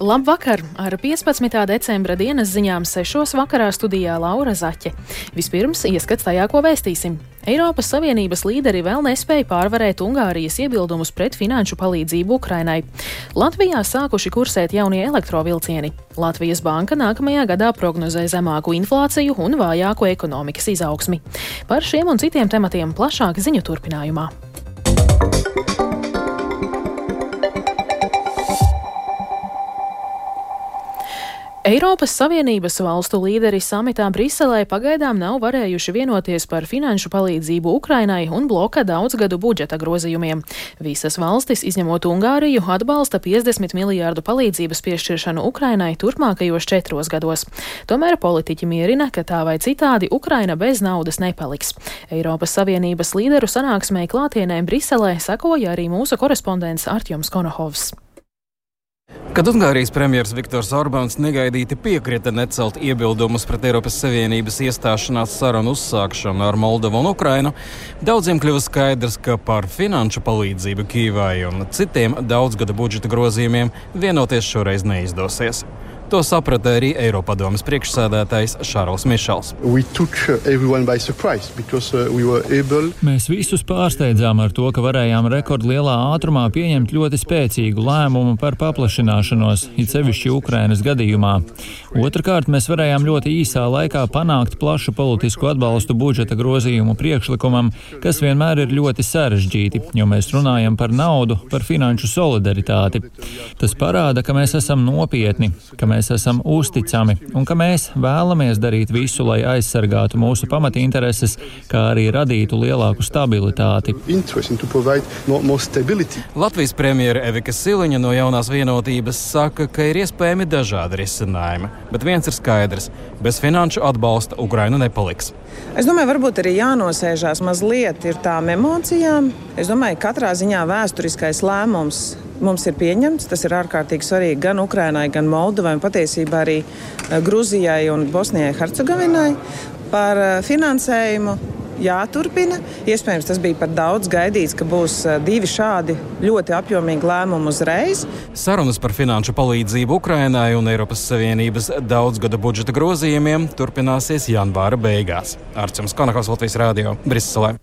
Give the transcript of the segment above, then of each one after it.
Labvakar! Ar 15. decembra dienas ziņām 6. vakarā studijā Laura Zaķe. Vispirms ieskats tajā, ko vēstīsim. Eiropas Savienības līderi vēl nespēja pārvarēt Ungārijas iebildumus pret finanšu palīdzību Ukrainai. Latvijā sākuši kursēt jaunie elektrovilcieni. Latvijas banka nākamajā gadā prognozē zemāku inflāciju un vājāku ekonomikas izaugsmi. Par šiem un citiem tematiem plašāk ziņu turpinājumā. Eiropas Savienības valstu līderi samitā Briselē pagaidām nav varējuši vienoties par finanšu palīdzību Ukrainai un bloka daudzgadu budžeta grozījumiem. Visas valstis, izņemot Ungāriju, atbalsta 50 miljārdu palīdzības piešķiršanu Ukrainai turpmākajos četros gados. Tomēr politiķi mierina, ka tā vai citādi Ukraina bez naudas nepaliks. Eiropas Savienības līderu sanāksmē klātienē Briselē sakoja arī mūsu korespondents Artjoms Konohovs. Kad Ungārijas premjerministrs Viktors Orbāns negaidīti piekrita necelt iebildumus pret Eiropas Savienības iestāšanās sarunu uzsākšanu ar Moldovu un Ukrainu, daudziem kļuva skaidrs, ka par finanšu palīdzību Kīvai un citiem daudzgada budžeta grozījumiem vienoties šoreiz neizdosies. To saprata arī Eiropadomas priekšsēdētājs Šārls Mišels. Uh, able... Mēs visus pārsteidzām ar to, ka varējām rekordlielā ātrumā pieņemt ļoti spēcīgu lēmumu par paplašināšanos, it sevišķi Ukrainas gadījumā. Otrakārt, mēs varējām ļoti īsā laikā panākt plašu politisku atbalstu budžeta grozījumu priekšlikumam, kas vienmēr ir ļoti sarežģīti, jo mēs runājam par naudu, par finanšu solidaritāti. Tas parāda, ka mēs esam nopietni, ka mēs mēs esam uzticami un ka mēs vēlamies darīt visu, lai aizsargātu mūsu pamatintereses, kā arī radītu lielāku stabilitāti. Latvijas premjera Evika Siliņa no jaunās vienotības saka, ka ir iespējami dažādi risinājumi, bet viens ir skaidrs - bez finanšu atbalsta Ukraina nepaliks. Es domāju, varbūt arī jānosēžās mazliet ar tām emocijām. Es domāju, ka katrā ziņā vēsturiskais lēmums mums ir pieņemts. Tas ir ārkārtīgi svarīgi gan Ukrainai, gan Moldovai, un patiesībā arī eh, Gruzijai un Bosnijai Hercegovinai par eh, finansējumu. Jāturpina. Iespējams, tas bija pat daudz gaidīts, ka būs eh, divi šādi ļoti apjomīgi lēmumi uzreiz. Sarunas par finanšu palīdzību Ukrainai un Eiropas Savienības daudzgada budžeta grozījumiem turpināsies janvāra beigās. Arcēns Konakovs Latvijas Rādio Briselē.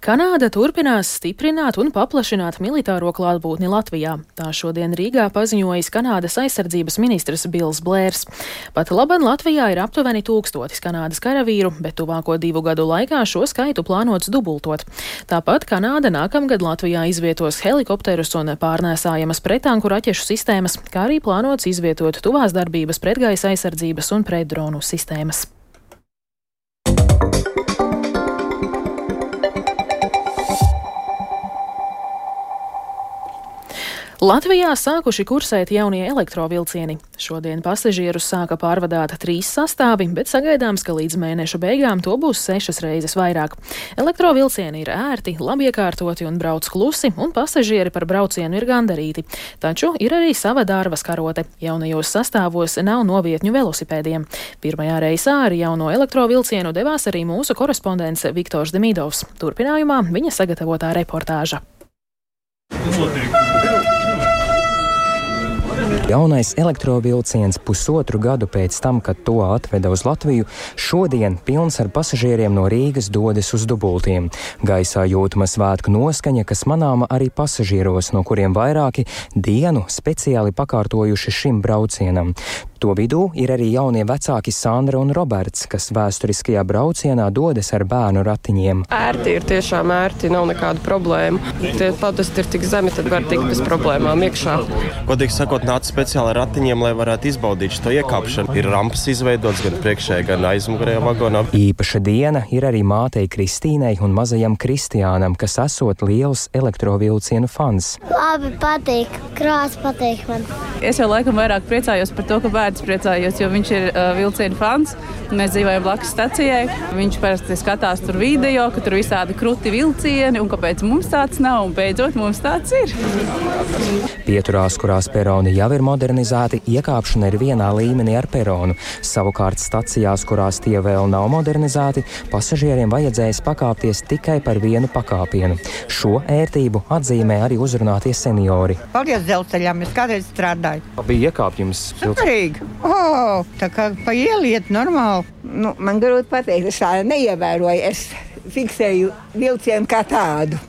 Kanāda turpinās stiprināt un paplašināt militāro klātbūtni Latvijā. Tā šodien Rīgā paziņojis Kanādas aizsardzības ministrs Bils Blērs. Pat laban Latvijā ir aptuveni tūkstotis Kanādas karavīru, bet tuvāko divu gadu laikā šo skaitu plānots dubultot. Tāpat Kanāda nākamgad Latvijā izvietos helikopterus un pārnēsājamas pretanku raķešu sistēmas, kā arī plānots izvietot tuvās darbības pretgaisa aizsardzības un pretdronu sistēmas. Latvijā sākuši kursēt jaunie elektrovilcieni. Šodien pasažierus sāka pārvadāt trīs sastāvi, bet sagaidāms, ka līdz mēneša beigām to būs sešas reizes vairāk. Elektrovilcieni ir ērti, labi iekārtoti un brauc klusi, un pasažieri par braucienu ir gandarīti. Taču ir arī sava dārvas karote. Jaunajos sastāvos nav novietņu velosipēdiem. Pirmajā reisā ar jauno elektrovilcienu devās arī mūsu korespondents Viktors Demidovs. Turpinājumā viņa sagatavotā reportāža. Notiek. Jaunais elektrovilciens pusotru gadu pēc tam, kad to atveda uz Latviju, šodien pilns ar pasažieriem no Rīgas dodas uz dubultiem. Gaisā jūtama svētku noskaņa, kas manāma arī pasažieros, no kuriem vairāki dienu speciāli pakārtojuši šim braucienam. To vidū ir arī jaunie vecāki Sandra un Roberts, kas vēsturiskajā braucienā dodas ar bērnu ratiņiem. Ērti ir tiešām ērti, nav nekādu problēmu. Tie padasti ir tik zemi, tad var tikt bez problēmām iekšā. Godīgi sakot, nāca speciāli ratiņiem, lai varētu izbaudīt šo iekāpšanu. Ir rampas izveidotas gan priekšējā, gan aizmugurējā vagonā. Īpaša diena ir arī mātei Kristīnai un mazajam Kristiānam, kas esot liels elektrovilcienu fans. Labi, patīk, krāsa patīk man. Es jau laikam vairāk priecājos par to, ka bērni Tētis priecājos, jo viņš ir uh, vilcienu fans. Mēs dzīvojam blakus stacijai. Viņš parasti skatās tur video, ka tur visādi kruti vilcieni un kāpēc mums tāds nav. Un beidzot, mums tāds ir. Pieturās, kurās peroni jau ir modernizēti, iekāpšana ir vienā līmenī ar peronu. Savukārt stacijās, kurās tie vēl nav modernizēti, pasažieriem vajadzēs pakāpties tikai par vienu pakāpienu. Šo ērtību atzīmē arī uzrunātie seniori. Paldies dzelzceļam, es kādreiz strādāju. Bija iekāpjums. Superīgi! Oh, tā kā pa ieliet normāli Nu, man grūti pateikt, es tādu neievēroju. Es fiksēju vilcienu kā tādu.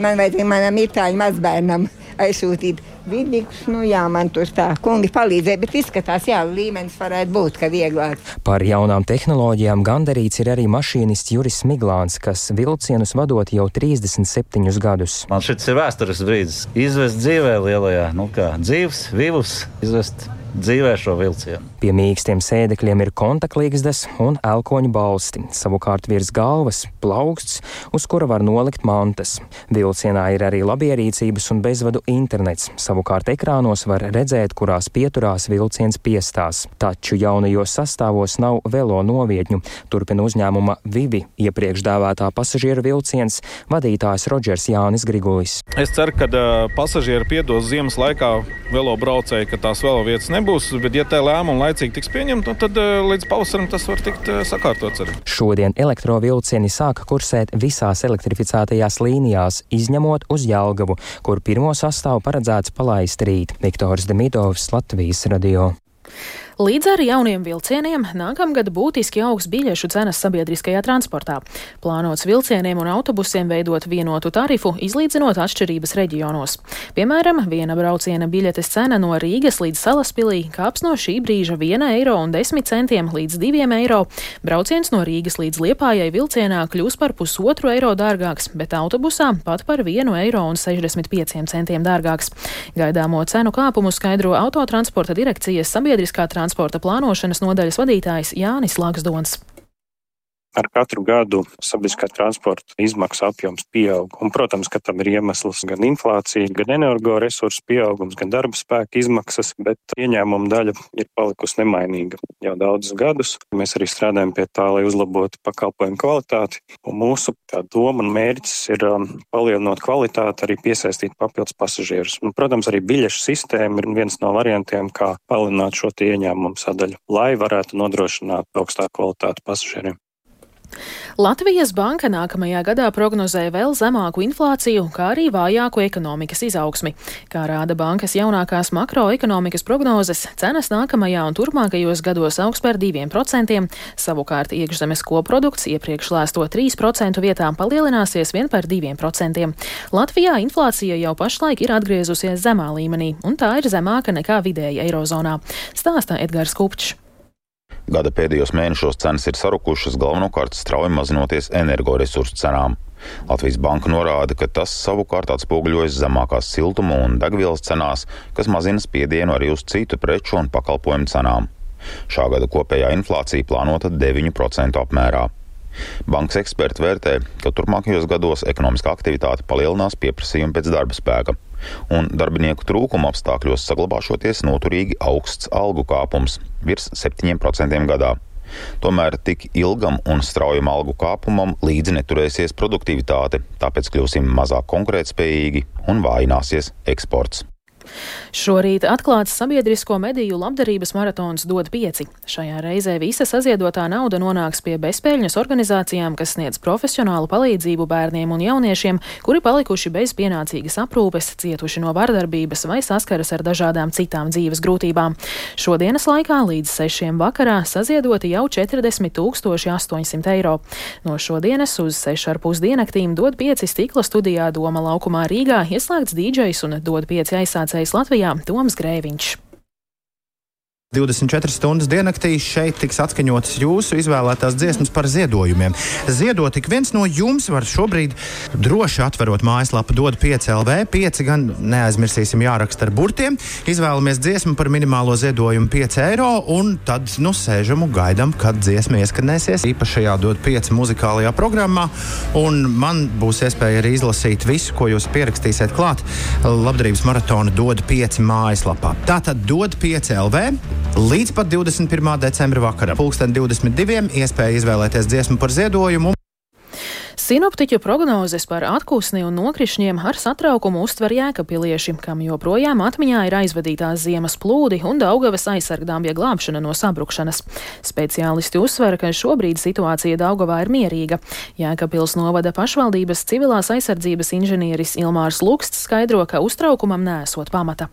Man vajadzēja manam itāļu mazbērnam aizsūtīt vidīgus. Nu, jā, man tur tā kungi palīdzēja, bet izskatās, jā, līmenis varētu būt, ka vieglāk. Par jaunām tehnoloģijām gandarīts ir arī mašīnists Juris Miglāns, kas vilcienus vadot jau 37 gadus. Man šis ir vēstures brīdis. Izvest dzīvē lielajā, nu kā dzīves, vivus, izvest dzīvē šo vilcienu. Pie mīkstiem sēdekļiem ir kontaktlīgzdas un elkoņu balsti. Savukārt virs galvas plauksts, uz kura var nolikt mantas. Vilcienā ir arī labierīcības un bezvadu internets. Savukārt ekrānos var redzēt, kurās pieturās vilciens piestās. Taču jaunajos sastāvos nav velo novietņu. Turpina uzņēmuma Vivi iepriekš dēvētā pasažieru vilciens vadītājs Rodžers Jānis Grigulis. Es ceru, ka uh, pasažieri piedos ziemas laikā velo braucēji, ka tās velo vietas nebūs nebūs, bet ja tā lēmuma laicīgi tiks pieņemta, nu, tad eh, līdz pavasarim tas var tikt eh, sakārtots arī. Šodien elektrovilcieni sāka kursēt visās elektrificētajās līnijās, izņemot uz Jelgavu, kur pirmo sastāvu paredzēts palaist rīt. Viktors Demidovs, Latvijas radio. Līdz ar jauniem vilcieniem nākamgad būtiski augs biļešu cenas sabiedriskajā transportā. Plānots vilcieniem un autobusiem veidot vienotu tarifu, izlīdzinot atšķirības reģionos. Piemēram, viena brauciena biļetes cena no Rīgas līdz Salaspilī kāps no šī brīža 1,10 eiro līdz 2 eiro. Brauciens no Rīgas līdz Liepājai vilcienā kļūs par pusotru eiro dārgāks, bet autobusā pat par 1,65 eiro dārgāks. Gaidāmo cenu kāpumu skaidro autotransporta direkcijas sabiedriskā transporta transporta plānošanas nodaļas vadītājs Jānis Laksdons. Ar katru gadu sabiedriskā transporta izmaksu apjoms pieaug. Un, protams, ka tam ir iemesls gan inflācija, gan energoresursu pieaugums, gan darba spēka izmaksas, bet ieņēmuma daļa ir palikusi nemainīga jau daudzus gadus. Mēs arī strādājam pie tā, lai uzlabotu pakalpojumu kvalitāti. Un mūsu doma un mērķis ir um, palielinot kvalitāti, arī piesaistīt papildus pasažierus. Un, protams, arī biļešu sistēma ir viens no variantiem, kā palielināt šo ieņēmumu sadaļu, lai varētu nodrošināt augstāku kvalitāti pasažieriem. Latvijas banka nākamajā gadā prognozē vēl zemāku inflāciju, kā arī vājāku ekonomikas izaugsmi. Kā rāda bankas jaunākās makroekonomikas prognozes, cenas nākamajā un turpmākajos gados augs par 2%, savukārt iekšzemes koprodukts iepriekš lēsto 3% vietā palielināsies vien par 2%. Latvijā inflācija jau pašlaik ir atgriezusies zemā līmenī, un tā ir zemāka nekā vidēji Eirozonā, stāsta Edgars Kupčs. Gada pēdējos mēnešos cenas ir sarukušas galvenokārt strauji mazinoties energoresursu cenām. Latvijas banka norāda, ka tas savukārt atspoguļojas zemākās siltuma un degvielas cenās, kas mazina spiedienu arī uz citu preču un pakalpojumu cenām. Šā gada kopējā inflācija plānota 9% apmērā. Bankas eksperti vērtē, ka turpmākajos gados ekonomiskā aktivitāte palielinās pieprasījumu pēc darba spēka un darbinieku trūkuma apstākļos saglabāšoties noturīgi augsts algu kāpums - virs 7% gadā. Tomēr tik ilgam un straujam algu kāpumam līdzi neturēsies produktivitāte, tāpēc kļūsim mazāk konkurētspējīgi un vājināsies eksports. Šorīt atklāts sabiedrisko mediju labdarības maratons dod pieci. Šajā reizē visa saziedotā nauda nonāks pie bezpēļņas organizācijām, kas sniedz profesionālu palīdzību bērniem un jauniešiem, kuri palikuši bez pienācīgas aprūpes, cietuši no vardarbības vai saskaras ar dažādām citām dzīves grūtībām. Šodienas laikā līdz sešiem vakarā saziedoti jau 40 800 eiro. No šodienas uz 6,5 dienaktīm dod pieci stikla studijā Doma laukumā Rīgā ieslēgts dīdžejs un dod pieci aizsācis Sacējs Latvijā Toms Grēviņš. 24 stundas diennaktī šeit tiks atskaņotas jūsu izvēlētās dziesmas par ziedojumiem. Ziedot ik viens no jums var šobrīd droši atverot mājaslapu dod 5 LV, 5 gan neaizmirsīsim jāraksta ar burtiem. Izvēlamies dziesmu par minimālo ziedojumu 5 eiro un tad nu sēžam un gaidām, kad dziesma ieskanēsies īpašajā dod 5 muzikālajā programmā. Un man būs iespēja arī izlasīt visu, ko jūs pierakstīsiet klāt labdarības maratona dod 5 mājaslapā. Tātad dod 5 LV līdz pat 21. decembra vakaram. Pulksten 22. iespēja izvēlēties dziesmu par ziedojumu. Sinoptiķu prognozes par atpūsni un nokrišņiem ar satraukumu uztver jēkapilieši, kam joprojām atmiņā ir aizvadītās ziemas plūdi un Daugavas aizsargdāmbja glābšana no sabrukšanas. Speciālisti uzsver, ka šobrīd situācija Daugavā ir mierīga. Jēkapils novada pašvaldības civilās aizsardzības inženieris Ilmārs Luksts skaidro, ka uztraukumam nesot pamata.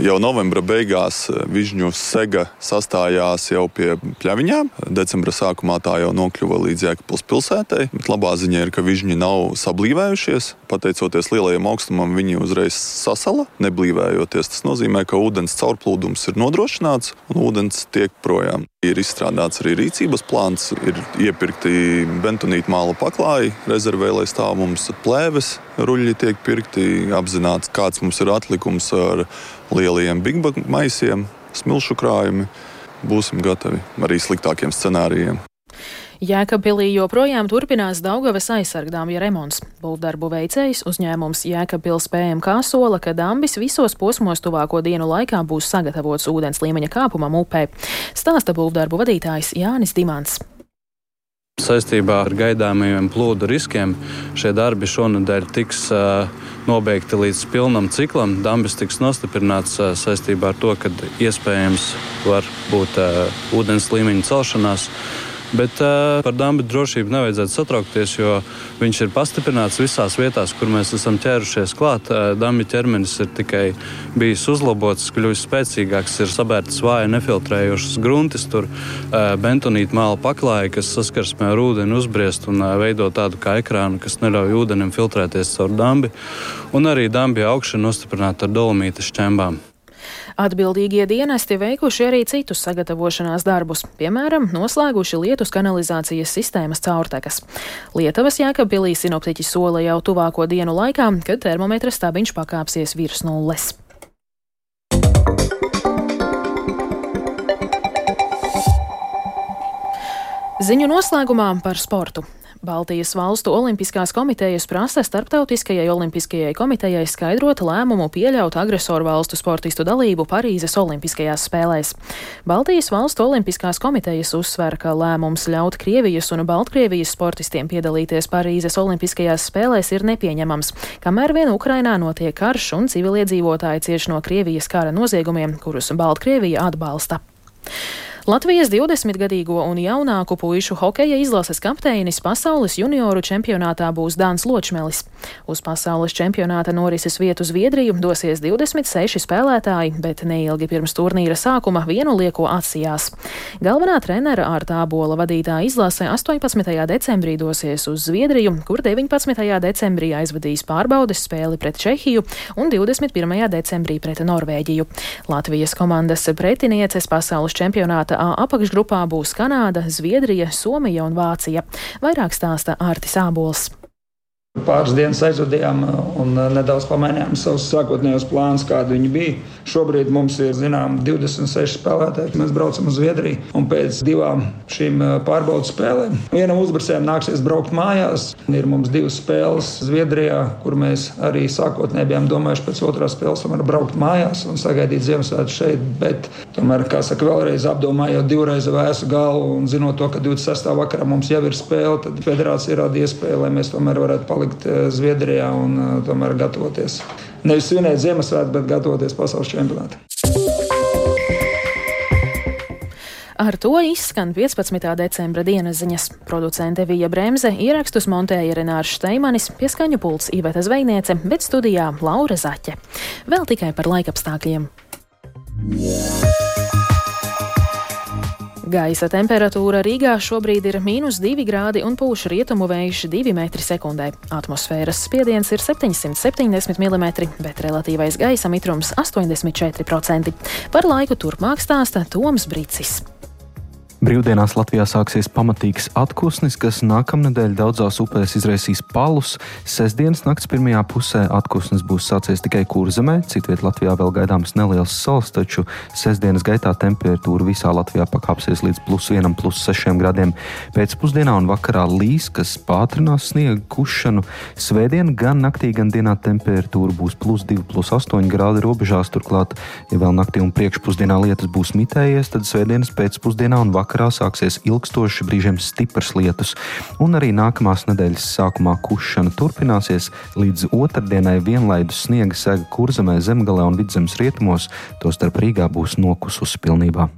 Jau novembra beigās eh, Vižņu sega sastājās jau pie pļaviņām. Decembra sākumā tā jau nokļuva līdz Jēkabpils pilsētai. Bet labā ziņa ir, ka Vižņi nav sablīvējušies. Pateicoties lielajam augstumam, viņi uzreiz sasala. Neblīvējoties, tas nozīmē, ka ūdens caurplūdums ir nodrošināts un ūdens tiek projām. Ir izstrādāts arī rīcības plāns, ir iepirkti bentonīta māla paklāji, rezervē, lai stāv mums plēves, ruļļi tiek pirkti, apzināts, kāds mums ir atlikums ar lielajiem big maisiem, smilšu krājumi. Būsim gatavi arī sliktākiem scenārijiem. Jēkabpilī joprojām turpinās Daugavas aizsargdāmja remonts. Būvdarbu veicējs uzņēmums Jēkabpils PMK sola, ka dambis visos posmos tuvāko dienu laikā būs sagatavots ūdens līmeņa kāpumam upē. Stāsta būvdarbu vadītājs Jānis Dimants. Saistībā ar gaidāmajiem plūdu riskiem šie darbi šonadēļ tiks nobeigti līdz pilnam ciklam. Dambis tiks nostiprināts saistībā ar to, ka iespējams var būt ūdens līmeņa celšanās. Bet uh, par dambu drošību nevajadzētu satraukties, jo viņš ir pastiprināts visās vietās, kur mēs esam ķērušies klāt. Uh, Dambi ķermenis ir tikai bijis uzlabots, kļuvis spēcīgāks, ir sabērtas vāji nefiltrējošas gruntis, tur uh, bentonīta māla paklāja, kas saskarsmē ar ūdeni uzbriest un uh, veido tādu kā ekrānu, kas neļauj ūdenim filtrēties caur dambi. Un arī dambi augšu nostiprināta ar dolomīta šķembām. Atbildīgie dienesti veikuši arī citus sagatavošanās darbus, piemēram, noslēguši lietus kanalizācijas sistēmas caurtekas. Lietuvas jēkabpilī sinoptiķi sola jau tuvāko dienu laikā, kad termometra stabiņš pakāpsies virs nulles. Ziņu noslēgumā par sportu. Baltijas valstu olimpiskās komitejas prasa Starptautiskajai olimpiskajai komitejai skaidrot lēmumu pieļaut agresoru valstu sportistu dalību Parīzes olimpiskajās spēlēs. Baltijas valstu olimpiskās komitejas uzsver, ka lēmums ļaut Krievijas un Baltkrievijas sportistiem piedalīties Parīzes olimpiskajās spēlēs ir nepieņemams, kamēr vien Ukrainā notiek karš un civiliedzīvotāji cieš no Krievijas kara noziegumiem, kurus Baltkrievija atbalsta. Latvijas 20-gadīgo un jaunāku puišu hokeja izlases kapteinis pasaules junioru čempionātā būs Dāns Ločmelis. Uz pasaules čempionāta norises vietu Zviedriju dosies 26 spēlētāji, bet neilgi pirms turnīra sākuma vienu lieko atsijās. Galvenā trenera Ārta Abola vadītā izlase 18. decembrī dosies uz Zviedriju, kur 19. decembrī aizvadīs pārbaudes spēli pret Čehiju un 21. decembrī pret Norvēģiju. Latvijas komandas pretinieces pasaules čempionāta A apakšgrupā būs Kanāda, Zviedrija, Somija un Vācija. Vairāk stāsta Ārtis Ābols. Pāris dienas aizvadījām un nedaudz pamainījām savus sākotnējos plānus, kādi viņi bija. Šobrīd mums ir zinām 26 spēlētāji. Mēs braucam uz Zviedriju un pēc divām šīm pārbaudas spēlēm vienam uzbrucējam nāksies braukt mājās. Ir mums divas spēles Zviedrijā, kur mēs arī sākotnēji bijām domājuši pēc otrās spēles tomēr braukt mājās un sagaidīt Ziemassvētku šeit. Bet tomēr, kā saka, vēlreiz apdomājot divreiz vēsu galvu un zinot to, ka 26. vakarā mums jau ir spēle, tad federācija rada iespēju, lai mēs tomēr varētu palikt eh, Zviedrijā un eh, tomēr gatavoties. Nevis svinēt Ziemassvētku, bet gatavoties pasaules čempionātam. Ar to izskan 15. decembra dienas ziņas. Producente Vija Bremse ierakstus montēja Renārs Steimanis, pieskaņu pults Iveta Zvejniece, bet studijā Laura Zaķe. Vēl tikai par laikapstākļiem. Yeah. Gaisa temperatūra Rīgā šobrīd ir mīnus 2 grādi un pūš rietumu vējš 2 m2. Atmosfēras spiediens ir 770 mm, bet relatīvais gaisa mitrums 84%. Par laiku turpmāk stāsta Toms Brīcis. Brīvdienās Latvijā sāksies pamatīgs atpūsnis, kas nākamnedēļ daudzās upēs izraisīs palus. Sesdienas nakts pirmajā pusē atpūsnis būs sācies tikai kurzemē, citviet Latvijā vēl gaidāms neliels sals, taču sestdienas gaitā temperatūra visā Latvijā pakāpsies līdz plus 1, plus 6 gradiem. Pēcpusdienā un vakarā līs, kas pātrinās sniega kušanu. Svētdien gan naktī, gan dienā temperatūra būs plus 2, plus 8 grādi robežās. Turklāt, ja vēl naktī un priekšpusdienā lietas būs mitējies, tad svētdienas pēcpusdienā un vakarā vakarā sāksies ilgstoši, brīžiem stiprs lietus, un arī nākamās nedēļas sākumā kušana turpināsies līdz otrdienai vienlaidus sniega sega kurzemē, zemgalē un vidzemes rietumos, tostarp Rīgā būs nokususi pilnībā.